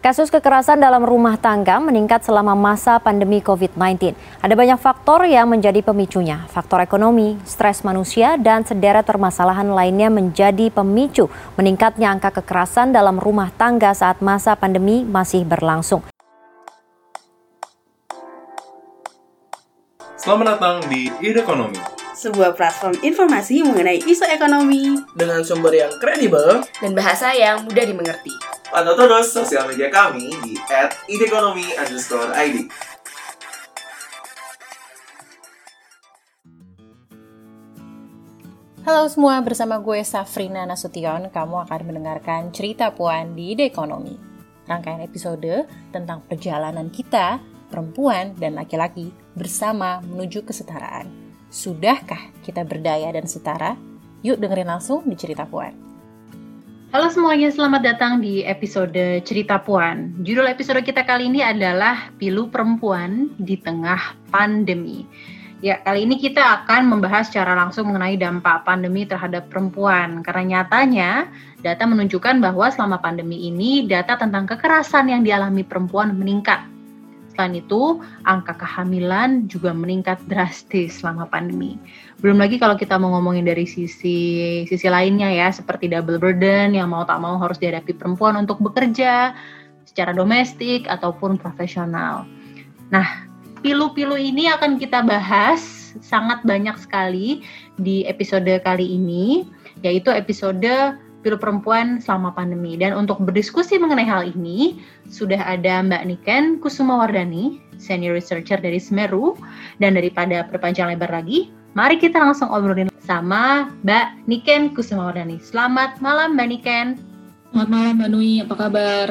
Kasus kekerasan dalam rumah tangga meningkat selama masa pandemi COVID-19. Ada banyak faktor yang menjadi pemicunya. Faktor ekonomi, stres manusia, dan sederet permasalahan lainnya menjadi pemicu meningkatnya angka kekerasan dalam rumah tangga saat masa pandemi masih berlangsung. Selamat datang di Ide Ekonomi. Sebuah platform informasi mengenai isu ekonomi dengan sumber yang kredibel dan bahasa yang mudah dimengerti. Pantau terus sosial media kami di @idekonomi_id. Halo semua, bersama gue Safrina Nasution, kamu akan mendengarkan cerita Puan di Ide Ekonomi. Rangkaian episode tentang perjalanan kita, perempuan dan laki-laki bersama menuju kesetaraan. Sudahkah kita berdaya dan setara? Yuk dengerin langsung di cerita Puan. Halo semuanya, selamat datang di episode Cerita Puan. Judul episode kita kali ini adalah Pilu Perempuan di Tengah Pandemi. Ya, kali ini kita akan membahas secara langsung mengenai dampak pandemi terhadap perempuan. Karena nyatanya, data menunjukkan bahwa selama pandemi ini, data tentang kekerasan yang dialami perempuan meningkat Selain itu, angka kehamilan juga meningkat drastis selama pandemi. Belum lagi kalau kita mau ngomongin dari sisi sisi lainnya ya, seperti double burden yang mau tak mau harus dihadapi perempuan untuk bekerja secara domestik ataupun profesional. Nah, pilu-pilu ini akan kita bahas sangat banyak sekali di episode kali ini, yaitu episode Pilu Perempuan selama pandemi. Dan untuk berdiskusi mengenai hal ini, sudah ada Mbak Niken Kusumawardani, Senior Researcher dari Semeru. Dan daripada perpanjang lebar lagi, mari kita langsung obrolin sama Mbak Niken Kusumawardani. Selamat malam Mbak Niken. Selamat malam Mbak Nui, apa kabar?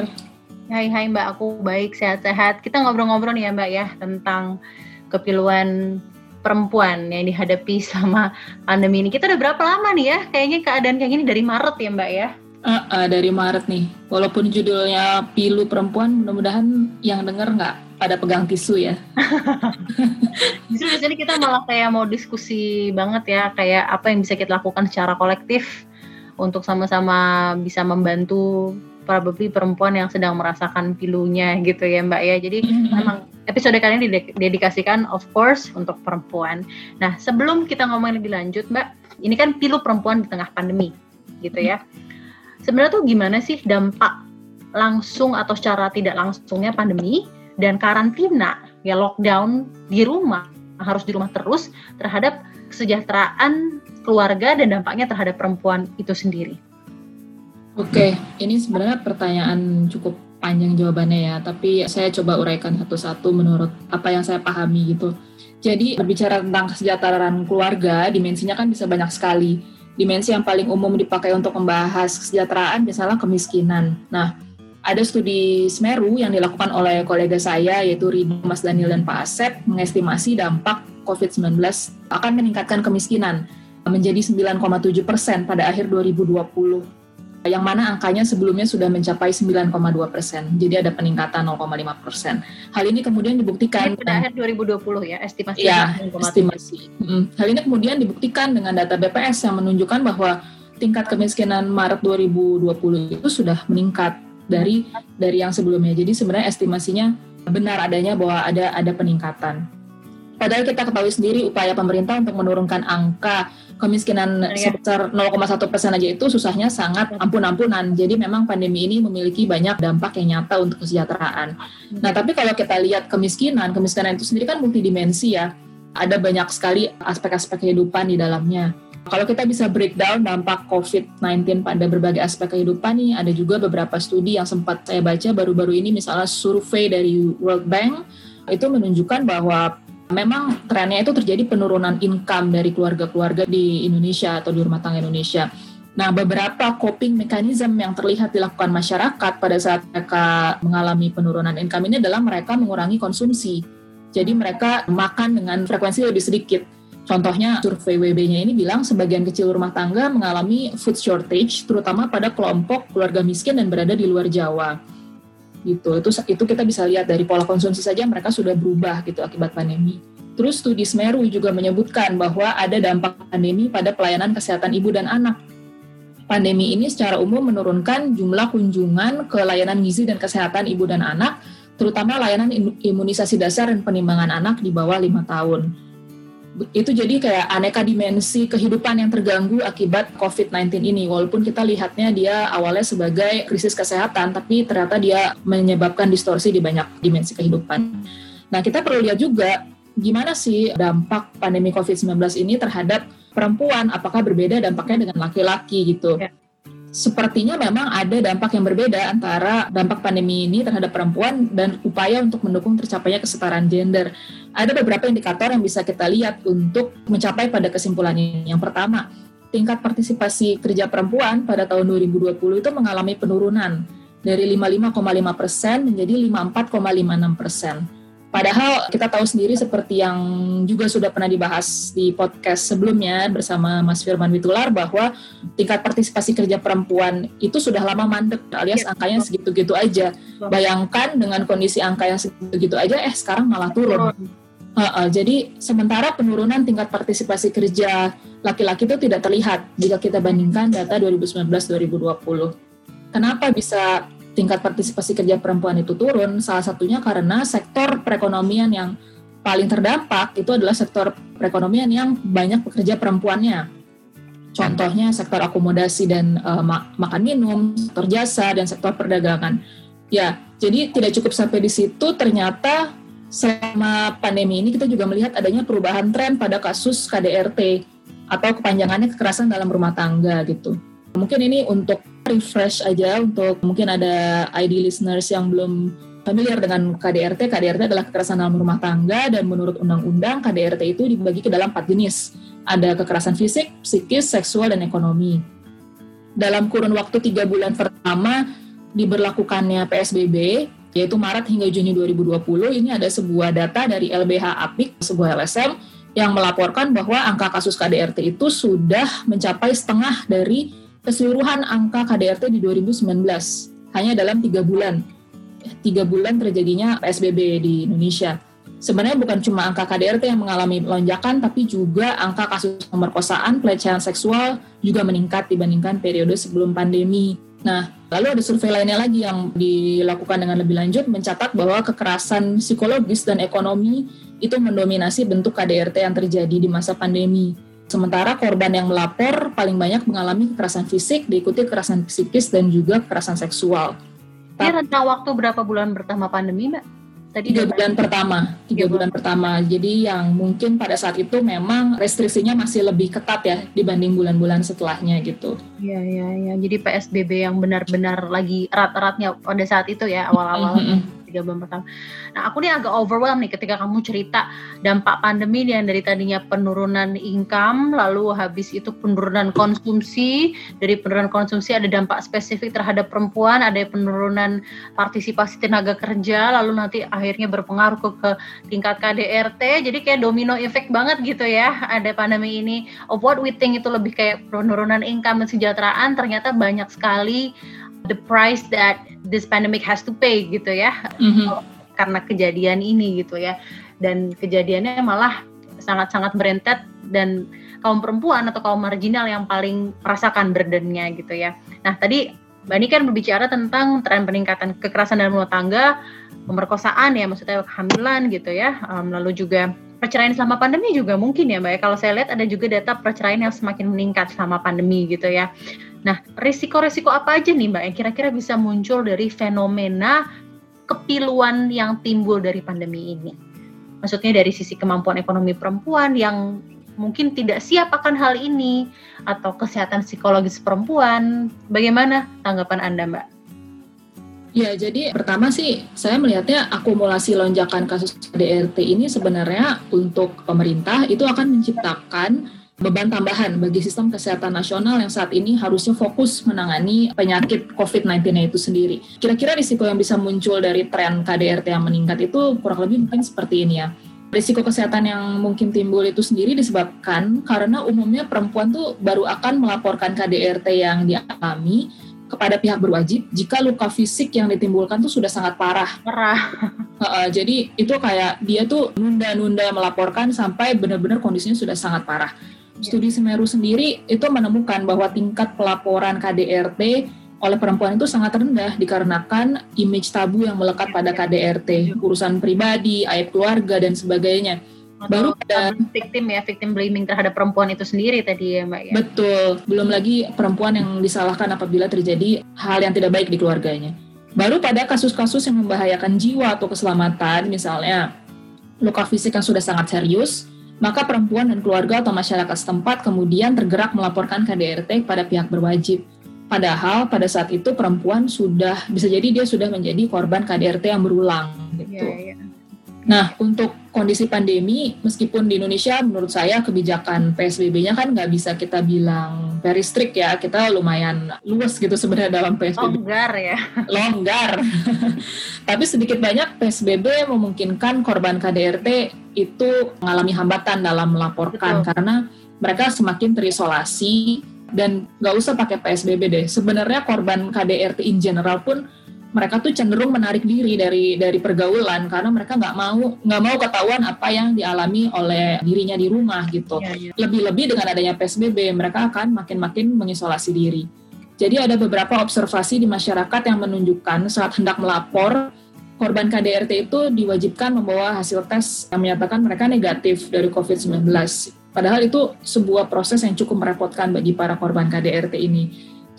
Hai hai Mbak, aku baik, sehat-sehat. Kita ngobrol-ngobrol nih ya Mbak ya, tentang kepiluan perempuan yang dihadapi sama pandemi ini. Kita udah berapa lama nih ya? Kayaknya keadaan kayak gini dari Maret ya Mbak ya? Uh, uh, dari Maret nih. Walaupun judulnya pilu perempuan, mudah-mudahan yang denger nggak pada pegang tisu ya. Justru sini kita malah kayak mau diskusi banget ya, kayak apa yang bisa kita lakukan secara kolektif untuk sama-sama bisa membantu probably perempuan yang sedang merasakan pilunya gitu ya Mbak ya. Jadi mm-hmm. memang episode kali ini didedikasikan of course untuk perempuan. Nah, sebelum kita ngomongin lebih lanjut Mbak, ini kan pilu perempuan di tengah pandemi gitu ya. Sebenarnya tuh gimana sih dampak langsung atau secara tidak langsungnya pandemi dan karantina ya lockdown di rumah harus di rumah terus terhadap kesejahteraan keluarga dan dampaknya terhadap perempuan itu sendiri. Oke, ini sebenarnya pertanyaan cukup panjang jawabannya ya, tapi saya coba uraikan satu-satu menurut apa yang saya pahami gitu. Jadi berbicara tentang kesejahteraan keluarga, dimensinya kan bisa banyak sekali. Dimensi yang paling umum dipakai untuk membahas kesejahteraan misalnya kemiskinan. Nah, ada studi Smeru yang dilakukan oleh kolega saya yaitu Rido, Mas Daniel dan Pak Asep mengestimasi dampak COVID-19 akan meningkatkan kemiskinan menjadi 9,7 persen pada akhir 2020 yang mana angkanya sebelumnya sudah mencapai 9,2 persen. Jadi ada peningkatan 0,5 persen. Hal ini kemudian dibuktikan pada akhir 2020 ya estimasi. Ya, estimasi. Hal ini kemudian dibuktikan dengan data BPS yang menunjukkan bahwa tingkat kemiskinan Maret 2020 itu sudah meningkat dari dari yang sebelumnya. Jadi sebenarnya estimasinya benar adanya bahwa ada ada peningkatan. Padahal kita ketahui sendiri upaya pemerintah untuk menurunkan angka kemiskinan ya. sebesar 0,1 persen aja itu susahnya sangat ampun-ampunan. Jadi memang pandemi ini memiliki banyak dampak yang nyata untuk kesejahteraan. Hmm. Nah tapi kalau kita lihat kemiskinan, kemiskinan itu sendiri kan multidimensi ya. Ada banyak sekali aspek-aspek kehidupan di dalamnya. Kalau kita bisa breakdown dampak COVID-19 pada berbagai aspek kehidupan nih, ada juga beberapa studi yang sempat saya baca baru-baru ini, misalnya survei dari World Bank, itu menunjukkan bahwa memang trennya itu terjadi penurunan income dari keluarga-keluarga di Indonesia atau di rumah tangga Indonesia. Nah, beberapa coping mechanism yang terlihat dilakukan masyarakat pada saat mereka mengalami penurunan income ini adalah mereka mengurangi konsumsi. Jadi mereka makan dengan frekuensi lebih sedikit. Contohnya survei WB-nya ini bilang sebagian kecil rumah tangga mengalami food shortage terutama pada kelompok keluarga miskin dan berada di luar Jawa gitu. Itu itu kita bisa lihat dari pola konsumsi saja mereka sudah berubah gitu akibat pandemi. Terus studi Smeru juga menyebutkan bahwa ada dampak pandemi pada pelayanan kesehatan ibu dan anak. pandemi ini secara umum menurunkan jumlah kunjungan ke layanan gizi dan kesehatan ibu dan anak, terutama layanan imunisasi dasar dan penimbangan anak di bawah lima tahun. Itu jadi kayak aneka dimensi kehidupan yang terganggu akibat COVID-19 ini. Walaupun kita lihatnya dia awalnya sebagai krisis kesehatan, tapi ternyata dia menyebabkan distorsi di banyak dimensi kehidupan. Nah, kita perlu lihat juga gimana sih dampak pandemi COVID-19 ini terhadap perempuan, apakah berbeda dampaknya dengan laki-laki gitu. Ya. Sepertinya memang ada dampak yang berbeda antara dampak pandemi ini terhadap perempuan dan upaya untuk mendukung tercapainya kesetaraan gender. Ada beberapa indikator yang bisa kita lihat untuk mencapai pada kesimpulan ini. Yang pertama, tingkat partisipasi kerja perempuan pada tahun 2020 itu mengalami penurunan dari 55,5 persen menjadi 54,56 persen Padahal kita tahu sendiri seperti yang juga sudah pernah dibahas di podcast sebelumnya bersama Mas Firman Witular bahwa tingkat partisipasi kerja perempuan itu sudah lama mandek alias iya. angkanya segitu-gitu aja. Bayangkan dengan kondisi angka yang segitu-gitu aja eh sekarang malah turun. Uh, uh, jadi sementara penurunan tingkat partisipasi kerja laki-laki itu tidak terlihat jika kita bandingkan data 2019-2020. Kenapa bisa tingkat partisipasi kerja perempuan itu turun, salah satunya karena sektor perekonomian yang paling terdampak itu adalah sektor perekonomian yang banyak pekerja perempuannya. Contohnya sektor akomodasi dan uh, makan minum, sektor jasa dan sektor perdagangan. Ya, jadi tidak cukup sampai di situ ternyata selama pandemi ini kita juga melihat adanya perubahan tren pada kasus KDRT atau kepanjangannya kekerasan dalam rumah tangga gitu. Mungkin ini untuk refresh aja untuk mungkin ada ID listeners yang belum familiar dengan KDRT. KDRT adalah kekerasan dalam rumah tangga dan menurut undang-undang KDRT itu dibagi ke dalam empat jenis. Ada kekerasan fisik, psikis, seksual, dan ekonomi. Dalam kurun waktu tiga bulan pertama diberlakukannya PSBB, yaitu Maret hingga Juni 2020, ini ada sebuah data dari LBH Apik, sebuah LSM, yang melaporkan bahwa angka kasus KDRT itu sudah mencapai setengah dari keseluruhan angka KDRT di 2019 hanya dalam tiga bulan tiga bulan terjadinya PSBB di Indonesia. Sebenarnya bukan cuma angka KDRT yang mengalami lonjakan, tapi juga angka kasus pemerkosaan, pelecehan seksual juga meningkat dibandingkan periode sebelum pandemi. Nah, lalu ada survei lainnya lagi yang dilakukan dengan lebih lanjut mencatat bahwa kekerasan psikologis dan ekonomi itu mendominasi bentuk KDRT yang terjadi di masa pandemi. Sementara korban yang melapor paling banyak mengalami kekerasan fisik, diikuti kekerasan psikis dan juga kekerasan seksual. Ini rentang waktu berapa bulan pertama pandemi, Mbak? Tadi tiga bulan pertama, tiga bulan pertama. Jadi yang mungkin pada saat itu memang restriksinya masih lebih ketat ya dibanding bulan-bulan setelahnya gitu. Iya, iya, iya. Jadi PSBB yang benar-benar lagi erat-eratnya pada saat itu ya awal-awal. Mm -hmm tiga bulan pertama. Nah aku nih agak overwhelmed nih ketika kamu cerita dampak pandemi yang dari tadinya penurunan income, lalu habis itu penurunan konsumsi, dari penurunan konsumsi ada dampak spesifik terhadap perempuan, ada penurunan partisipasi tenaga kerja, lalu nanti akhirnya berpengaruh ke, ke tingkat KDRT, jadi kayak domino effect banget gitu ya, ada pandemi ini. Of what we think itu lebih kayak penurunan income kesejahteraan, ternyata banyak sekali the price that this pandemic has to pay gitu ya mm-hmm. karena kejadian ini gitu ya dan kejadiannya malah sangat-sangat berentet dan kaum perempuan atau kaum marginal yang paling merasakan burdennya gitu ya. Nah tadi Mbak Ani kan berbicara tentang tren peningkatan kekerasan dalam rumah tangga, pemerkosaan ya maksudnya kehamilan gitu ya, um, lalu juga perceraian selama pandemi juga mungkin ya Mbak ya. Kalau saya lihat ada juga data perceraian yang semakin meningkat selama pandemi gitu ya. Nah, risiko-risiko apa aja nih Mbak yang kira-kira bisa muncul dari fenomena kepiluan yang timbul dari pandemi ini? Maksudnya dari sisi kemampuan ekonomi perempuan yang mungkin tidak siap akan hal ini atau kesehatan psikologis perempuan. Bagaimana tanggapan Anda, Mbak? Ya, jadi pertama sih saya melihatnya akumulasi lonjakan kasus KDRT ini sebenarnya untuk pemerintah itu akan menciptakan beban tambahan bagi sistem kesehatan nasional yang saat ini harusnya fokus menangani penyakit COVID-19 itu sendiri. Kira-kira risiko yang bisa muncul dari tren KDRT yang meningkat itu kurang lebih mungkin seperti ini ya. Risiko kesehatan yang mungkin timbul itu sendiri disebabkan karena umumnya perempuan tuh baru akan melaporkan KDRT yang dialami kepada pihak berwajib jika luka fisik yang ditimbulkan tuh sudah sangat parah. Parah. Uh, jadi itu kayak dia tuh nunda-nunda melaporkan sampai benar-benar kondisinya sudah sangat parah. Studi Semeru sendiri itu menemukan bahwa tingkat pelaporan KDRT oleh perempuan itu sangat rendah dikarenakan image tabu yang melekat pada KDRT, urusan pribadi, aib keluarga dan sebagainya. Baru pada victim ya, victim blaming terhadap perempuan itu sendiri tadi ya Mbak ya. Betul, belum lagi perempuan yang disalahkan apabila terjadi hal yang tidak baik di keluarganya. Baru pada kasus-kasus yang membahayakan jiwa atau keselamatan, misalnya luka fisik yang sudah sangat serius, maka perempuan dan keluarga atau masyarakat setempat kemudian tergerak melaporkan KDRT kepada pihak berwajib. Padahal pada saat itu perempuan sudah bisa jadi dia sudah menjadi korban KDRT yang berulang gitu. Ya, ya. Nah, untuk kondisi pandemi, meskipun di Indonesia menurut saya kebijakan PSBB-nya kan nggak bisa kita bilang very strict ya, kita lumayan luas gitu sebenarnya dalam PSBB. Longgar ya. Longgar. Tapi sedikit banyak PSBB memungkinkan korban KDRT itu mengalami hambatan dalam melaporkan Betul. karena mereka semakin terisolasi dan nggak usah pakai PSBB deh. Sebenarnya korban KDRT in general pun mereka tuh cenderung menarik diri dari dari pergaulan karena mereka nggak mau nggak mau ketahuan apa yang dialami oleh dirinya di rumah gitu. Ya, ya. Lebih-lebih dengan adanya PSBB mereka akan makin-makin mengisolasi diri. Jadi ada beberapa observasi di masyarakat yang menunjukkan saat hendak melapor korban KDRT itu diwajibkan membawa hasil tes yang menyatakan mereka negatif dari COVID-19. Padahal itu sebuah proses yang cukup merepotkan bagi para korban KDRT ini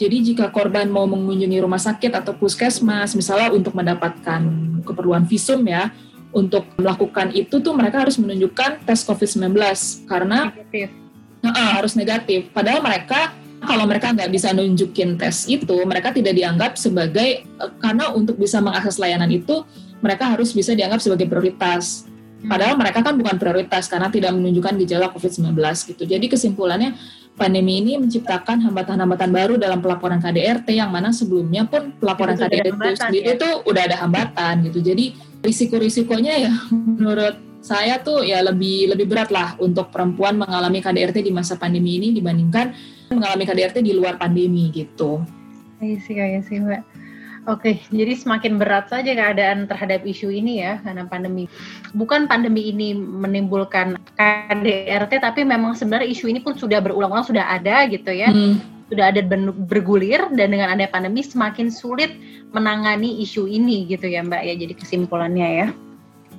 jadi jika korban mau mengunjungi rumah sakit atau puskesmas, misalnya untuk mendapatkan keperluan visum ya, untuk melakukan itu tuh mereka harus menunjukkan tes COVID-19 karena negatif. Uh, harus negatif. Padahal mereka kalau mereka nggak bisa nunjukin tes itu, mereka tidak dianggap sebagai uh, karena untuk bisa mengakses layanan itu mereka harus bisa dianggap sebagai prioritas. Padahal mereka kan bukan prioritas karena tidak menunjukkan gejala COVID-19 gitu. Jadi kesimpulannya pandemi ini menciptakan hambatan-hambatan baru dalam pelaporan KDRT yang mana sebelumnya pun pelaporan itu KDRT itu sendiri ya? itu udah ada hambatan gitu. Jadi risiko-risikonya ya menurut saya tuh ya lebih lebih berat lah untuk perempuan mengalami KDRT di masa pandemi ini dibandingkan mengalami KDRT di luar pandemi gitu. Iya sih, iya sih Mbak. Oke, jadi semakin berat saja keadaan terhadap isu ini ya karena pandemi. Bukan pandemi ini menimbulkan KDRT, tapi memang sebenarnya isu ini pun sudah berulang-ulang sudah ada gitu ya, hmm. sudah ada bergulir dan dengan adanya pandemi semakin sulit menangani isu ini gitu ya Mbak ya. Jadi kesimpulannya ya.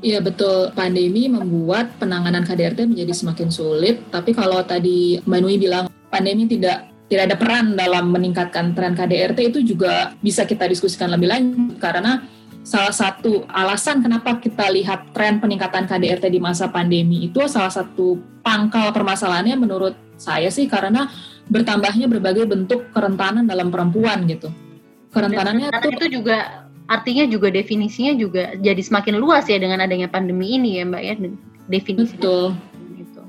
Iya betul, pandemi membuat penanganan KDRT menjadi semakin sulit. Tapi kalau tadi Mbak Nui bilang pandemi tidak tidak ada peran dalam meningkatkan tren KDRT itu juga bisa kita diskusikan lebih lanjut karena salah satu alasan kenapa kita lihat tren peningkatan KDRT di masa pandemi itu salah satu pangkal permasalahannya menurut saya sih karena bertambahnya berbagai bentuk kerentanan dalam perempuan gitu. Kerentanannya itu, itu juga artinya juga definisinya juga jadi semakin luas ya dengan adanya pandemi ini ya Mbak ya definisi. Betul. Gitu.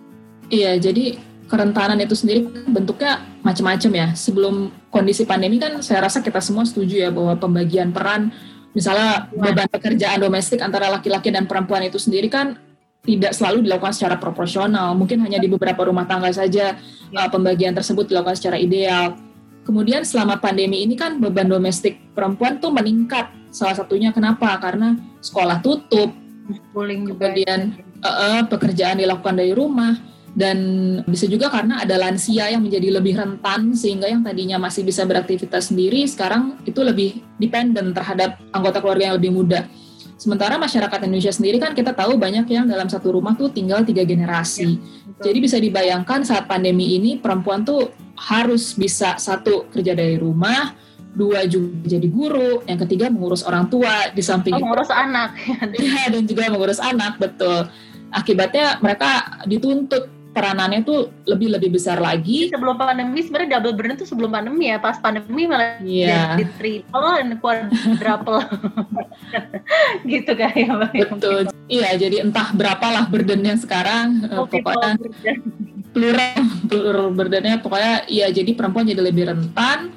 Iya, jadi kerentanan itu sendiri bentuknya macam-macam ya. Sebelum kondisi pandemi kan saya rasa kita semua setuju ya bahwa pembagian peran misalnya beban pekerjaan domestik antara laki-laki dan perempuan itu sendiri kan tidak selalu dilakukan secara proporsional. Mungkin hanya di beberapa rumah tangga saja uh, pembagian tersebut dilakukan secara ideal. Kemudian selama pandemi ini kan beban domestik perempuan tuh meningkat. Salah satunya kenapa? Karena sekolah tutup, kemudian uh, uh, pekerjaan dilakukan dari rumah dan bisa juga karena ada lansia yang menjadi lebih rentan sehingga yang tadinya masih bisa beraktivitas sendiri sekarang itu lebih dependent terhadap anggota keluarga yang lebih muda. Sementara masyarakat Indonesia sendiri kan kita tahu banyak yang dalam satu rumah tuh tinggal tiga generasi. Ya, Jadi bisa dibayangkan saat pandemi ini perempuan tuh harus bisa satu kerja dari rumah, dua juga jadi guru, yang ketiga mengurus orang tua di samping oh, mengurus anak. ya, dan juga mengurus anak betul. Akibatnya mereka dituntut peranannya tuh lebih lebih besar lagi. Sebelum pandemi sebenarnya double burden tuh sebelum pandemi ya, pas pandemi malah yeah. jadi triple dan quadruple gitu kayak ya, Betul. Iya, jadi entah berapalah burdennya sekarang oh, pokoknya plural plural burdennya pokoknya iya jadi perempuan jadi lebih rentan.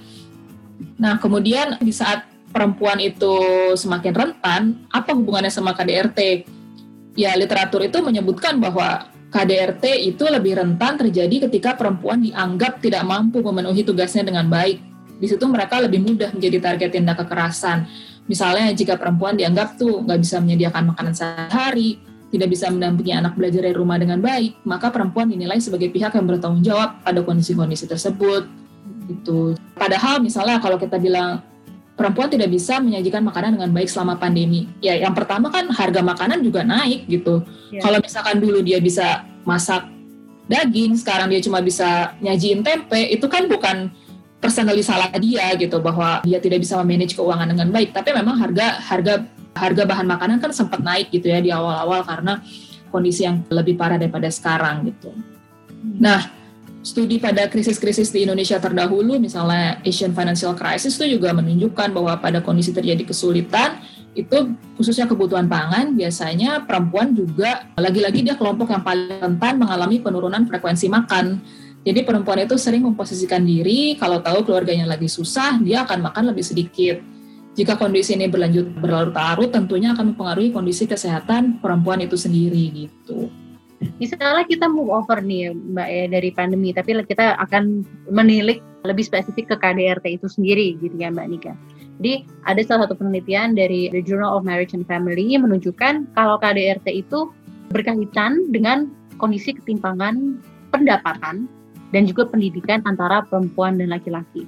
Nah, kemudian di saat perempuan itu semakin rentan, apa hubungannya sama KDRT? Ya, literatur itu menyebutkan bahwa KDRT itu lebih rentan terjadi ketika perempuan dianggap tidak mampu memenuhi tugasnya dengan baik. Di situ mereka lebih mudah menjadi target tindak kekerasan. Misalnya jika perempuan dianggap tuh nggak bisa menyediakan makanan sehari, tidak bisa mendampingi anak belajar dari rumah dengan baik, maka perempuan dinilai sebagai pihak yang bertanggung jawab pada kondisi-kondisi tersebut. Gitu. Padahal misalnya kalau kita bilang perempuan tidak bisa menyajikan makanan dengan baik selama pandemi. Ya, yang pertama kan harga makanan juga naik gitu. Ya. Kalau misalkan dulu dia bisa masak daging, sekarang dia cuma bisa nyajiin tempe, itu kan bukan personally salah dia gitu bahwa dia tidak bisa memanage keuangan dengan baik. Tapi memang harga harga harga bahan makanan kan sempat naik gitu ya di awal-awal karena kondisi yang lebih parah daripada sekarang gitu. Nah, studi pada krisis-krisis di Indonesia terdahulu, misalnya Asian Financial Crisis itu juga menunjukkan bahwa pada kondisi terjadi kesulitan, itu khususnya kebutuhan pangan, biasanya perempuan juga lagi-lagi dia kelompok yang paling rentan mengalami penurunan frekuensi makan. Jadi perempuan itu sering memposisikan diri kalau tahu keluarganya lagi susah, dia akan makan lebih sedikit jika kondisi ini berlanjut berlarut-larut, tentunya akan mempengaruhi kondisi kesehatan perempuan itu sendiri gitu. Misalnya kita move over nih Mbak ya dari pandemi, tapi kita akan menilik lebih spesifik ke KDRT itu sendiri gitu ya Mbak Nika. Jadi ada salah satu penelitian dari The Journal of Marriage and Family menunjukkan kalau KDRT itu berkaitan dengan kondisi ketimpangan pendapatan dan juga pendidikan antara perempuan dan laki-laki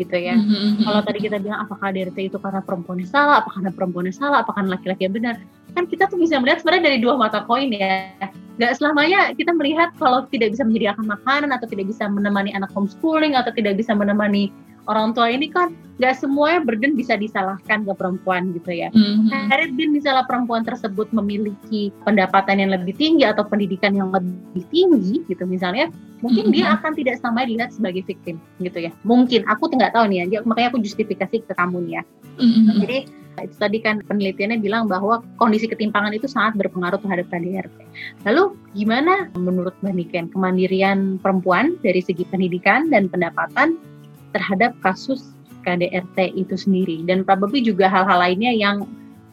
gitu ya. Mm-hmm. Kalau tadi kita bilang apakah DRT itu karena perempuan yang salah, apakah karena perempuan yang salah, apakah laki-laki yang benar, kan kita tuh bisa melihat sebenarnya dari dua mata koin ya. Gak selamanya kita melihat kalau tidak bisa menyediakan makanan atau tidak bisa menemani anak homeschooling atau tidak bisa menemani orang tua ini kan nggak semuanya burden bisa disalahkan ke perempuan gitu ya. Mm-hmm. bin misalnya perempuan tersebut memiliki pendapatan yang lebih tinggi atau pendidikan yang lebih tinggi gitu misalnya, mungkin mm-hmm. dia akan tidak sama dilihat sebagai victim gitu ya. Mungkin aku nggak tahu nih ya, makanya aku justifikasi ke kamu nih ya. Mm-hmm. Jadi itu tadi kan penelitiannya bilang bahwa kondisi ketimpangan itu sangat berpengaruh terhadap KDRT. Lalu gimana menurut Mbak Niken kemandirian perempuan dari segi pendidikan dan pendapatan terhadap kasus KDRT itu sendiri dan probably juga hal-hal lainnya yang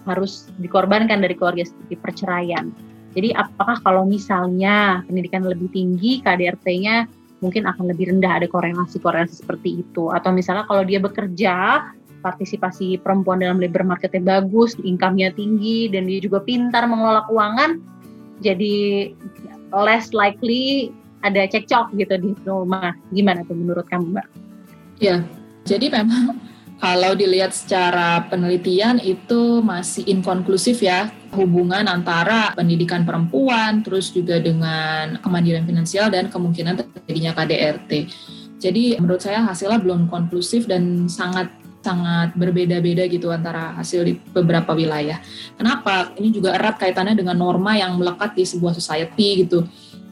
harus dikorbankan dari keluarga seperti perceraian. Jadi apakah kalau misalnya pendidikan lebih tinggi KDRT-nya mungkin akan lebih rendah ada korelasi-korelasi seperti itu atau misalnya kalau dia bekerja partisipasi perempuan dalam labor marketnya bagus, income-nya tinggi dan dia juga pintar mengelola keuangan jadi less likely ada cekcok gitu di rumah. Gimana tuh menurut kamu, Mbak? Ya, jadi memang kalau dilihat secara penelitian itu masih inkonklusif ya hubungan antara pendidikan perempuan terus juga dengan kemandirian finansial dan kemungkinan terjadinya KDRT. Jadi menurut saya hasilnya belum konklusif dan sangat sangat berbeda-beda gitu antara hasil di beberapa wilayah. Kenapa? Ini juga erat kaitannya dengan norma yang melekat di sebuah society gitu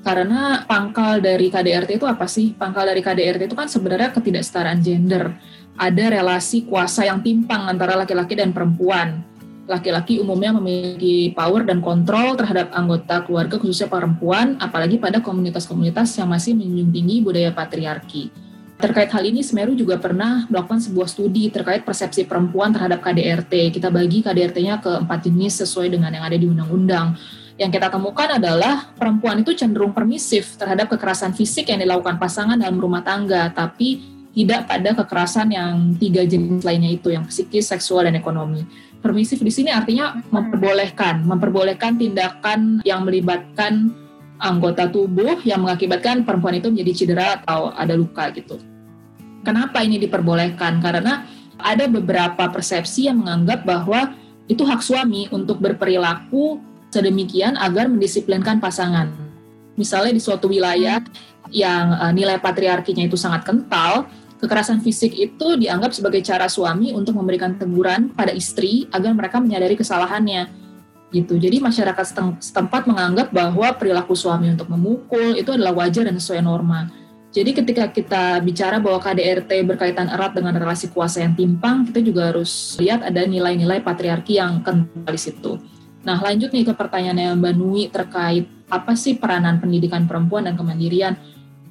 karena pangkal dari KDRT itu apa sih? Pangkal dari KDRT itu kan sebenarnya ketidaksetaraan gender. Ada relasi kuasa yang timpang antara laki-laki dan perempuan. Laki-laki umumnya memiliki power dan kontrol terhadap anggota keluarga khususnya perempuan, apalagi pada komunitas-komunitas yang masih menjunjung tinggi budaya patriarki. Terkait hal ini, Semeru juga pernah melakukan sebuah studi terkait persepsi perempuan terhadap KDRT. Kita bagi KDRT-nya ke empat jenis sesuai dengan yang ada di undang-undang yang kita temukan adalah perempuan itu cenderung permisif terhadap kekerasan fisik yang dilakukan pasangan dalam rumah tangga, tapi tidak pada kekerasan yang tiga jenis lainnya itu, yang psikis, seksual, dan ekonomi. Permisif di sini artinya memperbolehkan, memperbolehkan tindakan yang melibatkan anggota tubuh yang mengakibatkan perempuan itu menjadi cedera atau ada luka gitu. Kenapa ini diperbolehkan? Karena ada beberapa persepsi yang menganggap bahwa itu hak suami untuk berperilaku sedemikian agar mendisiplinkan pasangan. Misalnya di suatu wilayah yang uh, nilai patriarkinya itu sangat kental, kekerasan fisik itu dianggap sebagai cara suami untuk memberikan teguran pada istri agar mereka menyadari kesalahannya. Gitu. Jadi masyarakat setempat menganggap bahwa perilaku suami untuk memukul itu adalah wajar dan sesuai norma. Jadi ketika kita bicara bahwa KDRT berkaitan erat dengan relasi kuasa yang timpang, kita juga harus lihat ada nilai-nilai patriarki yang kental di situ. Nah, lanjut nih ke pertanyaannya Mbak Nui terkait apa sih peranan pendidikan perempuan dan kemandirian.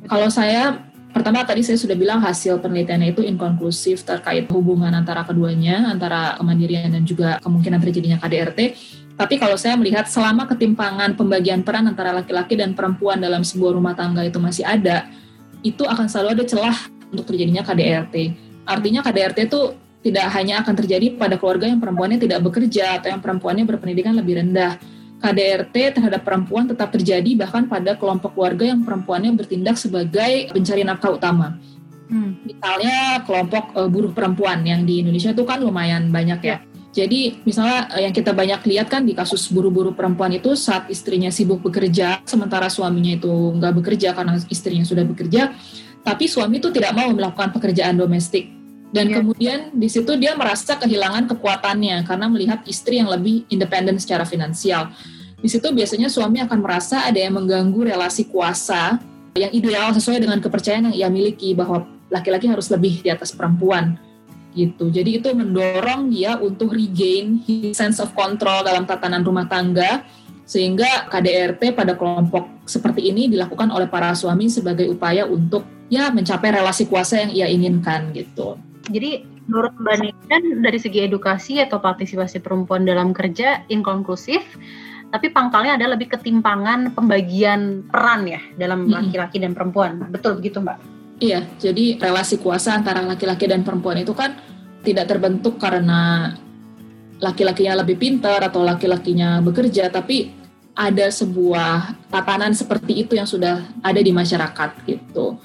Kalau saya pertama tadi saya sudah bilang hasil penelitiannya itu inkonklusif terkait hubungan antara keduanya, antara kemandirian dan juga kemungkinan terjadinya KDRT. Tapi kalau saya melihat selama ketimpangan pembagian peran antara laki-laki dan perempuan dalam sebuah rumah tangga itu masih ada, itu akan selalu ada celah untuk terjadinya KDRT. Artinya KDRT itu tidak hanya akan terjadi pada keluarga yang perempuannya tidak bekerja atau yang perempuannya berpendidikan lebih rendah, KDRT terhadap perempuan tetap terjadi bahkan pada kelompok keluarga yang perempuannya bertindak sebagai pencari nafkah utama. Hmm. Misalnya kelompok uh, buruh perempuan yang di Indonesia itu kan lumayan banyak ya. Jadi misalnya uh, yang kita banyak lihat kan di kasus buruh-buruh perempuan itu saat istrinya sibuk bekerja, sementara suaminya itu nggak bekerja karena istrinya sudah bekerja, tapi suami itu tidak mau melakukan pekerjaan domestik. Dan yeah. kemudian di situ dia merasa kehilangan kekuatannya karena melihat istri yang lebih independen secara finansial. Di situ biasanya suami akan merasa ada yang mengganggu relasi kuasa yang ideal sesuai dengan kepercayaan yang ia miliki bahwa laki-laki harus lebih di atas perempuan gitu. Jadi itu mendorong dia untuk regain his sense of control dalam tatanan rumah tangga sehingga KDRT pada kelompok seperti ini dilakukan oleh para suami sebagai upaya untuk ya mencapai relasi kuasa yang ia inginkan gitu. Jadi menurut Mbak Niken dari segi edukasi atau partisipasi perempuan dalam kerja inkonklusif, tapi pangkalnya ada lebih ketimpangan pembagian peran ya dalam laki-laki dan perempuan. Betul begitu Mbak? Iya, jadi relasi kuasa antara laki-laki dan perempuan itu kan tidak terbentuk karena laki-lakinya lebih pintar atau laki-lakinya bekerja, tapi ada sebuah tatanan seperti itu yang sudah ada di masyarakat gitu.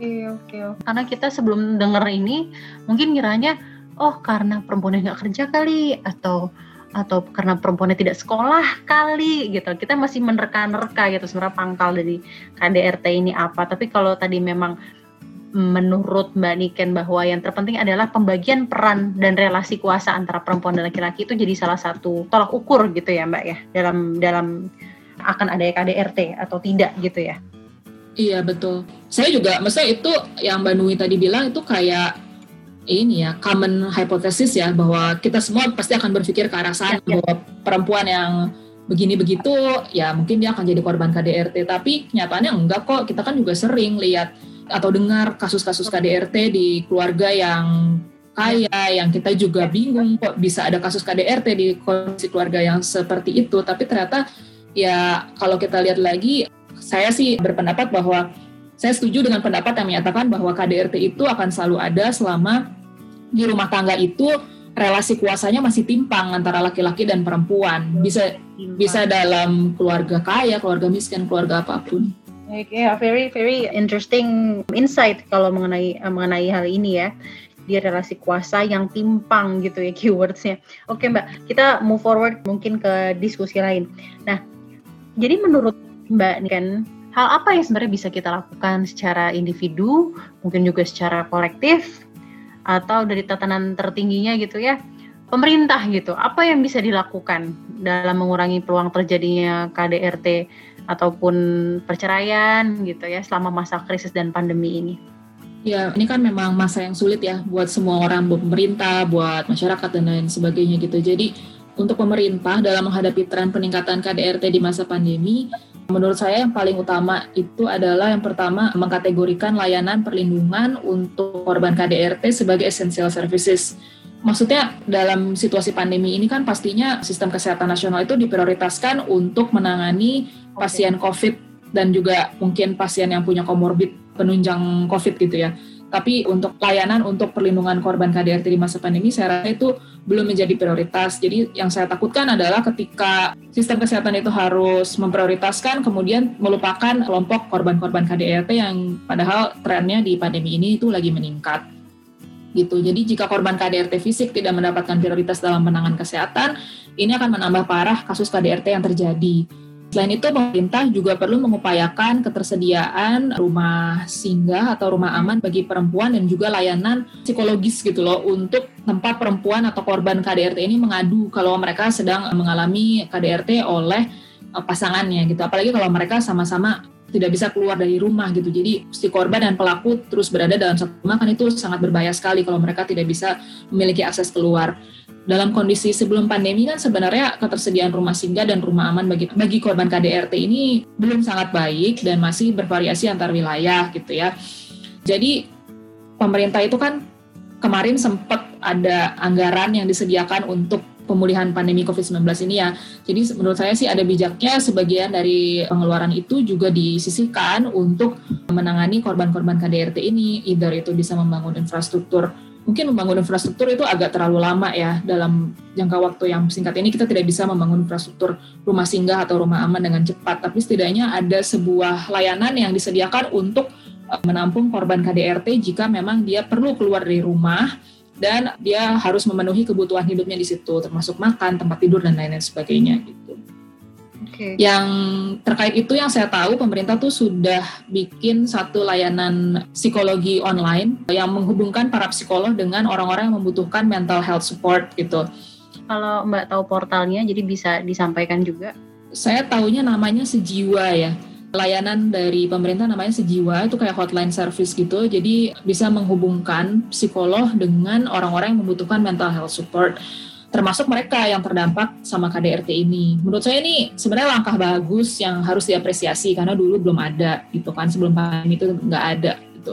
Oke, oke. Karena kita sebelum dengar ini mungkin kiranya oh karena perempuan nggak kerja kali atau atau karena perempuannya tidak sekolah kali gitu. Kita masih menerka-nerka gitu sebenarnya pangkal dari KDRT ini apa. Tapi kalau tadi memang menurut Mbak Niken bahwa yang terpenting adalah pembagian peran dan relasi kuasa antara perempuan dan laki-laki itu jadi salah satu tolak ukur gitu ya Mbak ya dalam dalam akan ada KDRT atau tidak gitu ya Iya betul. Saya juga, maksudnya itu yang Mbak Nui tadi bilang itu kayak ini ya common hypothesis ya bahwa kita semua pasti akan berpikir ke arah sana ya, ya. bahwa perempuan yang begini begitu ya mungkin dia akan jadi korban KDRT tapi nyatanya enggak kok kita kan juga sering lihat atau dengar kasus-kasus KDRT di keluarga yang kaya yang kita juga bingung kok bisa ada kasus KDRT di kondisi keluarga yang seperti itu tapi ternyata ya kalau kita lihat lagi saya sih berpendapat bahwa saya setuju dengan pendapat yang menyatakan bahwa KDRT itu akan selalu ada selama di rumah tangga itu relasi kuasanya masih timpang antara laki-laki dan perempuan. Bisa bisa dalam keluarga kaya, keluarga miskin, keluarga apa pun. Oke, yeah, very very interesting insight kalau mengenai mengenai hal ini ya di relasi kuasa yang timpang gitu ya keywordsnya. Oke Mbak, kita move forward mungkin ke diskusi lain. Nah, jadi menurut Mbak kan hal apa yang sebenarnya bisa kita lakukan secara individu, mungkin juga secara kolektif, atau dari tatanan tertingginya gitu ya, pemerintah gitu, apa yang bisa dilakukan dalam mengurangi peluang terjadinya KDRT ataupun perceraian gitu ya selama masa krisis dan pandemi ini? Ya, ini kan memang masa yang sulit ya buat semua orang, buat pemerintah, buat masyarakat dan lain sebagainya gitu. Jadi untuk pemerintah dalam menghadapi tren peningkatan KDRT di masa pandemi, Menurut saya yang paling utama itu adalah yang pertama mengkategorikan layanan perlindungan untuk korban KDRT sebagai essential services. Maksudnya dalam situasi pandemi ini kan pastinya sistem kesehatan nasional itu diprioritaskan untuk menangani pasien COVID dan juga mungkin pasien yang punya komorbid penunjang COVID gitu ya. Tapi untuk layanan untuk perlindungan korban KDRT di masa pandemi saya rasa itu belum menjadi prioritas. Jadi yang saya takutkan adalah ketika sistem kesehatan itu harus memprioritaskan kemudian melupakan kelompok korban-korban KDRT yang padahal trennya di pandemi ini itu lagi meningkat. Gitu. Jadi jika korban KDRT fisik tidak mendapatkan prioritas dalam penanganan kesehatan, ini akan menambah parah kasus KDRT yang terjadi. Selain itu, pemerintah juga perlu mengupayakan ketersediaan rumah singgah atau rumah aman bagi perempuan dan juga layanan psikologis gitu loh untuk tempat perempuan atau korban KDRT ini mengadu kalau mereka sedang mengalami KDRT oleh eh, pasangannya gitu. Apalagi kalau mereka sama-sama tidak bisa keluar dari rumah gitu. Jadi si korban dan pelaku terus berada dalam satu rumah kan itu sangat berbahaya sekali kalau mereka tidak bisa memiliki akses keluar dalam kondisi sebelum pandemi kan sebenarnya ketersediaan rumah singgah dan rumah aman bagi bagi korban KDRT ini belum sangat baik dan masih bervariasi antar wilayah gitu ya. Jadi pemerintah itu kan kemarin sempat ada anggaran yang disediakan untuk pemulihan pandemi COVID-19 ini ya. Jadi menurut saya sih ada bijaknya sebagian dari pengeluaran itu juga disisihkan untuk menangani korban-korban KDRT ini, either itu bisa membangun infrastruktur mungkin membangun infrastruktur itu agak terlalu lama ya dalam jangka waktu yang singkat ini kita tidak bisa membangun infrastruktur rumah singgah atau rumah aman dengan cepat tapi setidaknya ada sebuah layanan yang disediakan untuk eh, menampung korban KDRT jika memang dia perlu keluar dari rumah dan dia harus memenuhi kebutuhan hidupnya di situ termasuk makan, tempat tidur dan lain-lain sebagainya gitu. Okay. Yang terkait itu yang saya tahu pemerintah tuh sudah bikin satu layanan psikologi online yang menghubungkan para psikolog dengan orang-orang yang membutuhkan mental health support gitu. Kalau Mbak tahu portalnya jadi bisa disampaikan juga. Saya tahunya namanya Sejiwa ya. Layanan dari pemerintah namanya Sejiwa itu kayak hotline service gitu. Jadi bisa menghubungkan psikolog dengan orang-orang yang membutuhkan mental health support termasuk mereka yang terdampak sama KDRT ini. Menurut saya ini sebenarnya langkah bagus yang harus diapresiasi karena dulu belum ada gitu kan sebelum pandemi itu nggak ada gitu.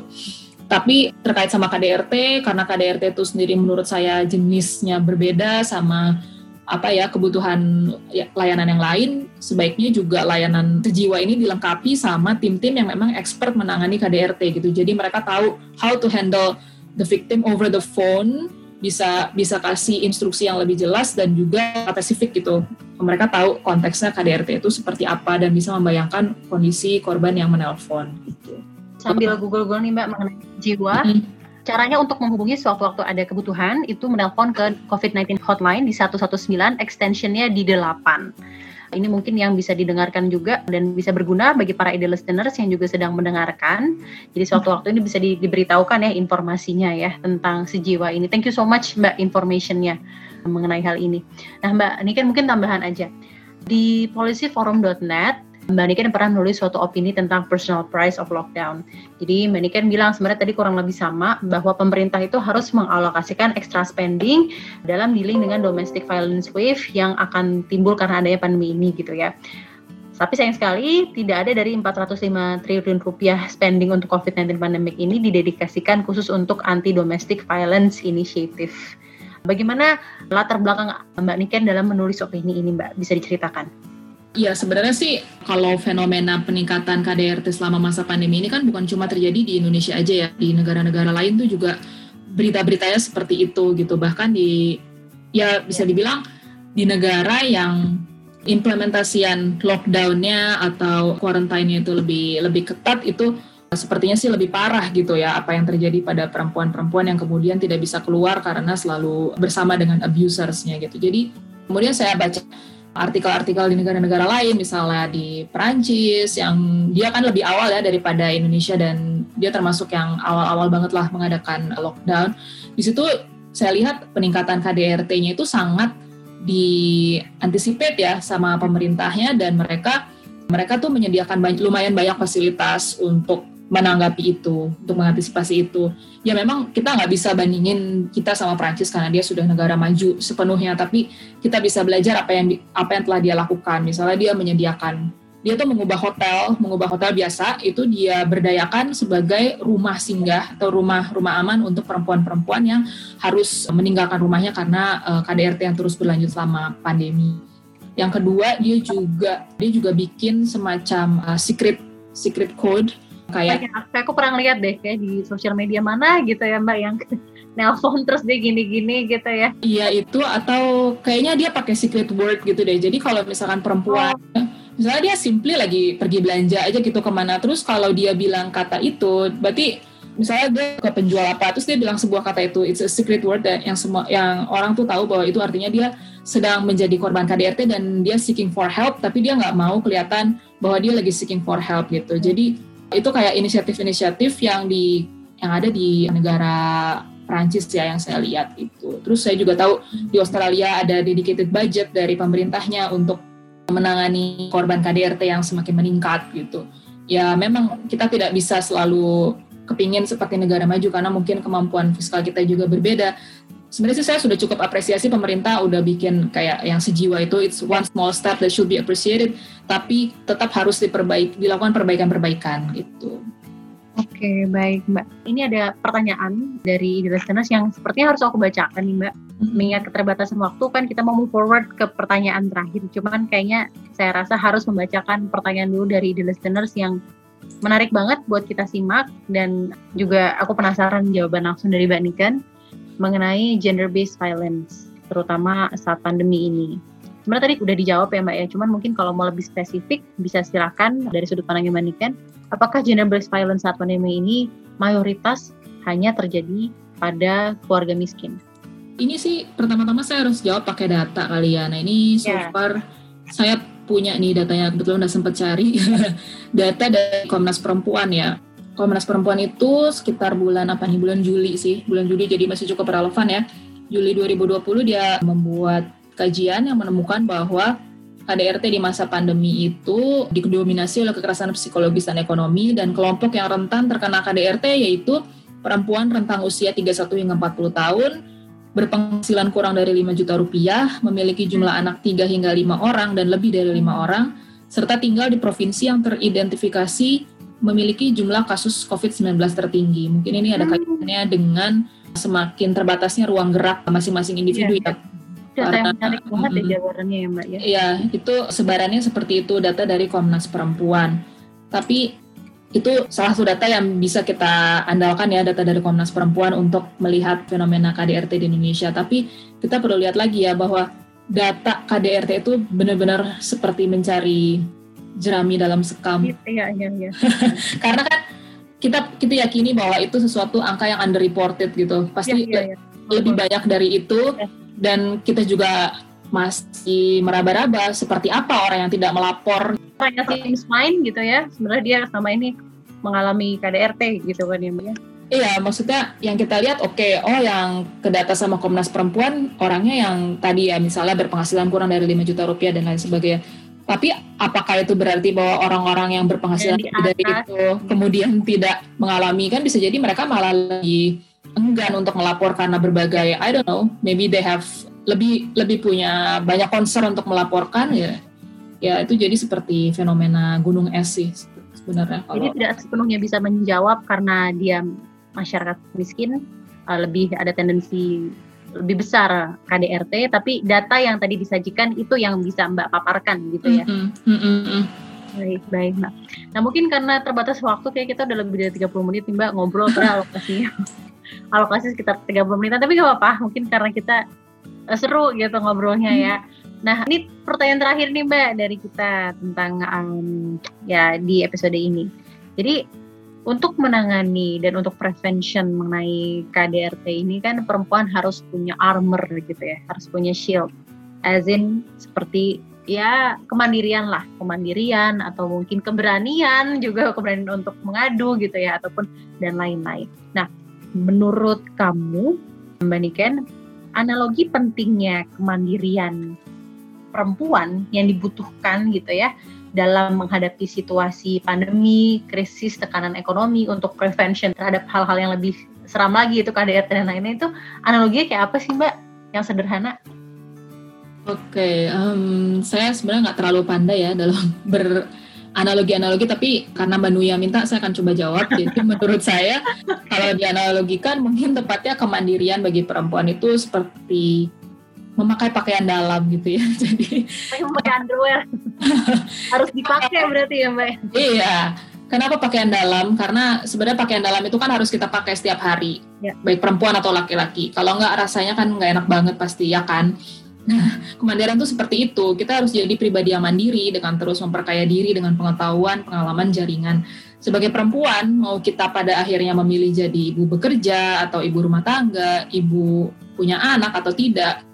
Tapi terkait sama KDRT karena KDRT itu sendiri menurut saya jenisnya berbeda sama apa ya kebutuhan ya, layanan yang lain sebaiknya juga layanan sejiwa ini dilengkapi sama tim-tim yang memang expert menangani KDRT gitu. Jadi mereka tahu how to handle the victim over the phone bisa bisa kasih instruksi yang lebih jelas dan juga spesifik gitu. Mereka tahu konteksnya KDRT itu seperti apa dan bisa membayangkan kondisi korban yang menelpon gitu. Sambil Google-Google nih Mbak mengenai jiwa, mm -hmm. caranya untuk menghubungi sewaktu-waktu ada kebutuhan itu menelpon ke COVID-19 hotline di 119 extensionnya di 8. Ini mungkin yang bisa didengarkan juga dan bisa berguna bagi para ide listeners yang juga sedang mendengarkan. Jadi suatu waktu ini bisa di, diberitahukan ya informasinya ya tentang sejiwa ini. Thank you so much Mbak informationnya mengenai hal ini. Nah Mbak, ini kan mungkin tambahan aja. Di policyforum.net Mbak Niken pernah menulis suatu opini tentang personal price of lockdown. Jadi Mbak Niken bilang sebenarnya tadi kurang lebih sama bahwa pemerintah itu harus mengalokasikan extra spending dalam dealing dengan domestic violence wave yang akan timbul karena adanya pandemi ini gitu ya. Tapi sayang sekali tidak ada dari 405 triliun rupiah spending untuk COVID-19 pandemic ini didedikasikan khusus untuk anti domestic violence initiative. Bagaimana latar belakang Mbak Niken dalam menulis opini ini Mbak? Bisa diceritakan? Ya sebenarnya sih kalau fenomena peningkatan KDRT selama masa pandemi ini kan bukan cuma terjadi di Indonesia aja ya, di negara-negara lain tuh juga berita-beritanya seperti itu gitu. Bahkan di ya bisa dibilang di negara yang implementasian lockdownnya atau quarantine itu lebih lebih ketat itu sepertinya sih lebih parah gitu ya apa yang terjadi pada perempuan-perempuan yang kemudian tidak bisa keluar karena selalu bersama dengan abusersnya gitu. Jadi kemudian saya baca artikel-artikel di negara-negara lain, misalnya di Perancis, yang dia kan lebih awal ya daripada Indonesia dan dia termasuk yang awal-awal banget lah mengadakan lockdown. Di situ saya lihat peningkatan KDRT-nya itu sangat diantisipate ya sama pemerintahnya dan mereka mereka tuh menyediakan banyak, lumayan banyak fasilitas untuk menanggapi itu, untuk mengantisipasi itu. Ya memang kita nggak bisa bandingin kita sama Prancis karena dia sudah negara maju sepenuhnya, tapi kita bisa belajar apa yang apa yang telah dia lakukan. Misalnya dia menyediakan, dia tuh mengubah hotel, mengubah hotel biasa itu dia berdayakan sebagai rumah singgah atau rumah rumah aman untuk perempuan-perempuan yang harus meninggalkan rumahnya karena eh, KDRT yang terus berlanjut selama pandemi. Yang kedua dia juga dia juga bikin semacam uh, secret secret code kayak kayak aku pernah lihat deh kayak di sosial media mana gitu ya mbak yang nelpon terus dia gini-gini gitu ya. Iya itu atau kayaknya dia pakai secret word gitu deh. Jadi kalau misalkan perempuan oh. misalnya dia simply lagi pergi belanja aja gitu ke mana terus kalau dia bilang kata itu berarti misalnya dia ke penjual apa terus dia bilang sebuah kata itu it's a secret word yang semua yang orang tuh tahu bahwa itu artinya dia sedang menjadi korban KDRT dan dia seeking for help tapi dia nggak mau kelihatan bahwa dia lagi seeking for help gitu. Jadi itu kayak inisiatif-inisiatif yang di yang ada di negara Prancis ya yang saya lihat itu. Terus saya juga tahu di Australia ada dedicated budget dari pemerintahnya untuk menangani korban KDRT yang semakin meningkat gitu. Ya memang kita tidak bisa selalu kepingin seperti negara maju karena mungkin kemampuan fiskal kita juga berbeda sebenarnya sih saya sudah cukup apresiasi pemerintah udah bikin kayak yang sejiwa itu it's one small step that should be appreciated tapi tetap harus diperbaiki dilakukan perbaikan-perbaikan gitu. Oke, okay, baik Mbak. Ini ada pertanyaan dari listeners yang sepertinya harus aku bacakan nih Mbak. Mm-hmm. Mengingat keterbatasan waktu kan kita mau move forward ke pertanyaan terakhir. Cuman kayaknya saya rasa harus membacakan pertanyaan dulu dari the listeners yang menarik banget buat kita simak dan juga aku penasaran jawaban langsung dari Mbak Niken. Mengenai gender-based violence, terutama saat pandemi ini. Sebenarnya tadi udah dijawab ya Mbak ya, cuman mungkin kalau mau lebih spesifik bisa silakan dari sudut pandang Humaniken, apakah gender-based violence saat pandemi ini mayoritas hanya terjadi pada keluarga miskin? Ini sih pertama-tama saya harus jawab pakai data kali ya. Nah ini so Ya. far saya punya nih datanya kebetulan udah sempat cari data dari Komnas Perempuan ya. Komnas Perempuan itu sekitar bulan apa nih bulan Juli sih bulan Juli jadi masih cukup relevan ya. Juli 2020 dia membuat kajian yang menemukan bahwa KDRT di masa pandemi itu didominasi oleh kekerasan psikologis dan ekonomi dan kelompok yang rentan terkena KDRT yaitu perempuan rentang usia 31 hingga 40 tahun, berpenghasilan kurang dari 5 juta rupiah, memiliki jumlah anak 3 hingga 5 orang dan lebih dari 5 orang, serta tinggal di provinsi yang teridentifikasi memiliki jumlah kasus COVID-19 tertinggi. Mungkin ini ada kaitannya dengan semakin terbatasnya ruang gerak masing-masing individu Iya, ya. Data yang menarik banget ya jawabannya ya Mbak ya. Iya, itu sebarannya seperti itu data dari Komnas Perempuan. Tapi itu salah satu data yang bisa kita andalkan ya data dari Komnas Perempuan untuk melihat fenomena KDRT di Indonesia. Tapi kita perlu lihat lagi ya bahwa data KDRT itu benar-benar seperti mencari jerami dalam sekam. Iya, iya, iya. Karena kan kita kita yakini bahwa itu sesuatu angka yang underreported gitu. Pasti Iya, iya, iya. lebih banyak dari itu Ya. dan kita juga masih meraba-raba seperti apa orang yang tidak melapor Tanya seems fine gitu ya. Sebenarnya dia selama ini mengalami KDRT gitu kan ya ya. Iya, maksudnya yang kita lihat oke, oh yang kedata sama Komnas Perempuan orangnya yang tadi ya misalnya berpenghasilan kurang dari 5 juta rupiah dan lain sebagainya. Tapi apakah itu berarti bahwa orang-orang yang berpenghasilan dari itu kemudian tidak mengalami kan bisa jadi mereka malah lebih enggan untuk melapor karena berbagai I don't know, maybe they have lebih lebih punya banyak concern untuk melaporkan ya. Ya itu jadi seperti fenomena gunung es sih sebenarnya Jadi kalau tidak sepenuhnya bisa menjawab karena dia masyarakat miskin uh, lebih ada tendensi lebih besar KDRT, tapi data yang tadi disajikan itu yang bisa Mbak paparkan gitu ya. Mm. Baik, baik Mbak. Nah mungkin karena terbatas waktu kayak kita udah lebih dari 30 menit nih Mbak ngobrol pada alokasinya. Alokasi sekitar 30 menitan, tapi gak apa-apa. Mungkin karena kita eh, seru gitu ngobrolnya ya. Nah ini pertanyaan terakhir nih Mbak dari kita tentang um, ya di episode ini. Jadi untuk menangani dan untuk prevention mengenai KDRT ini kan perempuan harus punya armor gitu ya, harus punya shield. As in seperti ya kemandirian lah, kemandirian atau mungkin keberanian juga keberanian untuk mengadu gitu ya ataupun dan lain-lain. Nah, menurut kamu Mbak Niken, analogi pentingnya kemandirian perempuan yang dibutuhkan gitu ya dalam menghadapi situasi pandemi, krisis, tekanan ekonomi untuk prevention terhadap hal-hal yang lebih seram lagi itu KDRT dan lain-lain itu analoginya kayak apa sih Mbak? Yang sederhana? Oke, em, saya sebenarnya nggak terlalu pandai ya dalam beranalogi-analogi, tapi karena Mbak Nuya minta, saya akan coba jawab. Jadi menurut saya, kalau dianalogikan mungkin tepatnya kemandirian bagi perempuan itu seperti memakai pakaian dalam gitu ya. Jadi pakai underwear. Harus dipakai berarti ya Mbak? iya, kenapa pakaian dalam? Karena sebenarnya pakaian dalam itu kan harus kita pakai setiap hari, Ya. baik perempuan atau laki-laki. Kalau nggak rasanya kan nggak enak banget pasti ya kan. Nah, kemandirian itu seperti itu. Kita harus jadi pribadi yang mandiri dengan terus memperkaya diri dengan pengetahuan, pengalaman, jaringan. Sebagai perempuan, mau kita pada akhirnya memilih jadi ibu bekerja atau ibu rumah tangga, ibu punya anak atau tidak,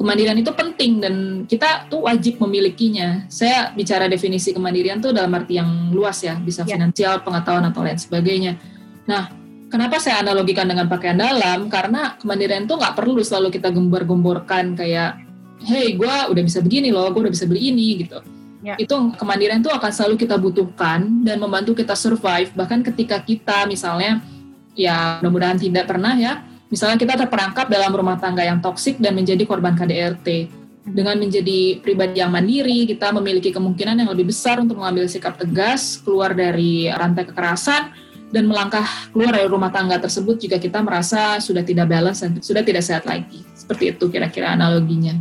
kemandirian itu penting dan kita tuh wajib memilikinya. Saya bicara definisi kemandirian tuh dalam arti yang luas ya, bisa Ya. finansial, pengetahuan atau lain sebagainya. Nah, kenapa saya analogikan dengan pakaian dalam? Karena kemandirian tuh nggak perlu selalu kita gembar-gemborkan kayak, hey, gue udah bisa begini loh, gue udah bisa beli ini gitu. Ya. Itu kemandirian itu akan selalu kita butuhkan dan membantu kita survive. Bahkan ketika kita misalnya, ya mudah-mudahan tidak pernah ya, misalnya kita terperangkap dalam rumah tangga yang toksik dan menjadi korban KDRT. Dengan menjadi pribadi yang mandiri, kita memiliki kemungkinan yang lebih besar untuk mengambil sikap tegas, keluar dari rantai kekerasan, dan melangkah keluar dari rumah tangga tersebut jika kita merasa sudah tidak balance dan sudah tidak sehat lagi. Seperti itu kira-kira analoginya.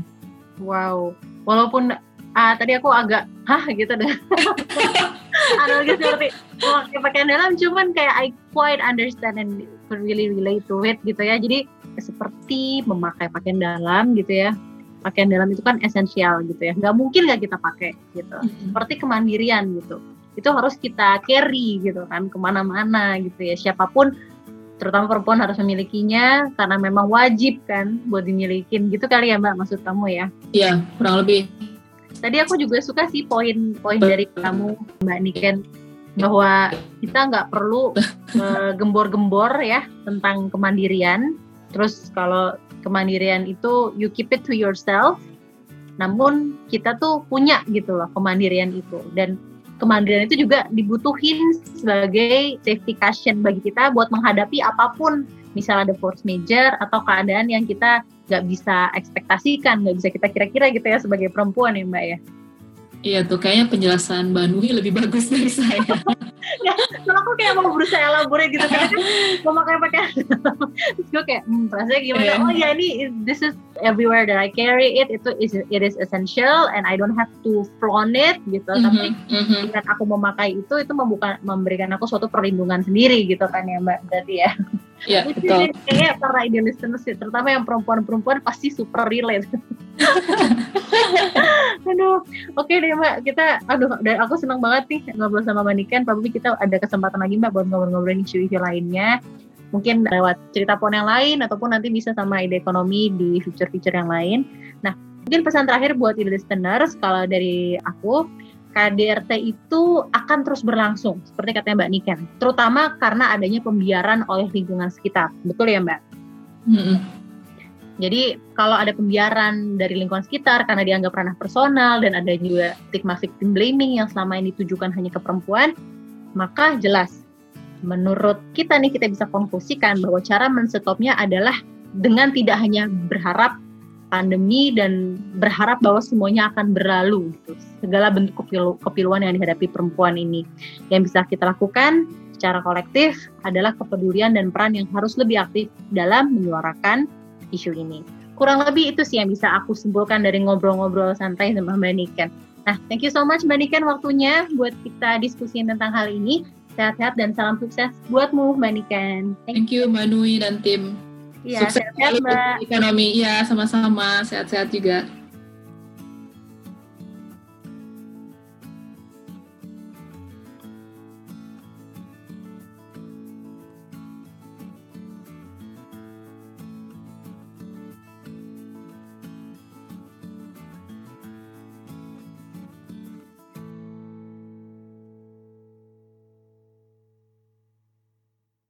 Wow. Walaupun ah, tadi aku agak hah gitu deh. Analogi seperti memakai pakaian dalam cuman kayak I quite understand and really relate to it gitu ya. Jadi seperti memakai pakaian dalam gitu ya. Pakaian dalam itu kan esensial gitu ya. Nggak mungkin nggak kita pakai gitu. Seperti kemandirian gitu. Itu harus kita carry gitu kan ke mana-mana gitu ya. Siapa pun terutama perempuan harus memilikinya karena memang wajib kan buat dimilikin gitu kali ya mbak maksud kamu ya Iya, kurang lebih. tadi aku juga suka sih poin-poin dari kamu mbak Niken bahwa kita nggak perlu eh, gembor-gembor ya tentang kemandirian. Terus kalau kemandirian itu you keep it to yourself. Namun kita tuh punya gitu loh kemandirian itu. Dan kemandirian itu juga dibutuhin sebagai safety cushion bagi kita buat menghadapi apa pun. Misalnya ada force major atau keadaan yang kita nggak bisa ekspektasikan nggak bisa kita kira-kira gitu ya sebagai perempuan ya mbak ya Iya tuh, kayaknya penjelasan Mbak Nui lebih bagus dari saya. ya, kalau aku kayak mau berusaha elaborate gitu kan mau pakai pakai terus gue kayak hmm, rasanya gimana Iya. oh ya ini this is everywhere that I carry it itu is it is essential and I don't have to flaunt it gitu tapi Mhm, mhm. dengan aku memakai itu itu membuka memberikan aku suatu perlindungan sendiri gitu kan ya mbak berarti ya Iya, betul. kayaknya para idealis sih terutama yang perempuan-perempuan pasti super relate. Aduh oke deh mbak. Kita aduh dan aku senang banget nih ngobrol sama mbak Niken. Probably kita ada kesempatan lagi mbak buat ngobrol-ngobrol isu-isu lainnya. Mungkin lewat cerita pon yang lain ataupun nanti bisa sama ide ekonomi di future-future yang lain. Nah mungkin pesan terakhir buat listeners kalau dari aku KDRT itu akan terus berlangsung seperti katanya Mbak Niken. Terutama karena adanya pembiaran oleh lingkungan sekitar. Betul ya Mbak? Mhm. jadi kalau ada pembiaran dari lingkungan sekitar karena dianggap ranah personal dan ada juga stigma victim blaming yang selama ini ditujukan hanya ke perempuan, maka jelas. Menurut kita nih kita bisa konklusikan bahwa cara menstopnya adalah dengan tidak hanya berharap pandemi dan berharap bahwa semuanya akan berlalu gitu. segala bentuk kepilu- kepiluan yang dihadapi perempuan ini yang bisa kita lakukan secara kolektif adalah kepedulian dan peran yang harus lebih aktif dalam menyuarakan isu ini. Kurang lebih itu sih yang bisa aku simpulkan dari ngobrol-ngobrol santai sama Mbak Niken. Nah, thank you so much Mbak Niken waktunya buat kita diskusiin tentang hal ini. Sehat-sehat dan salam sukses buatmu Mbak Niken. Thank Thank you Mbak Nui dan tim. Iya, Sukses selalu Mbak. ekonomi. Iya, sama-sama. Sehat-sehat juga.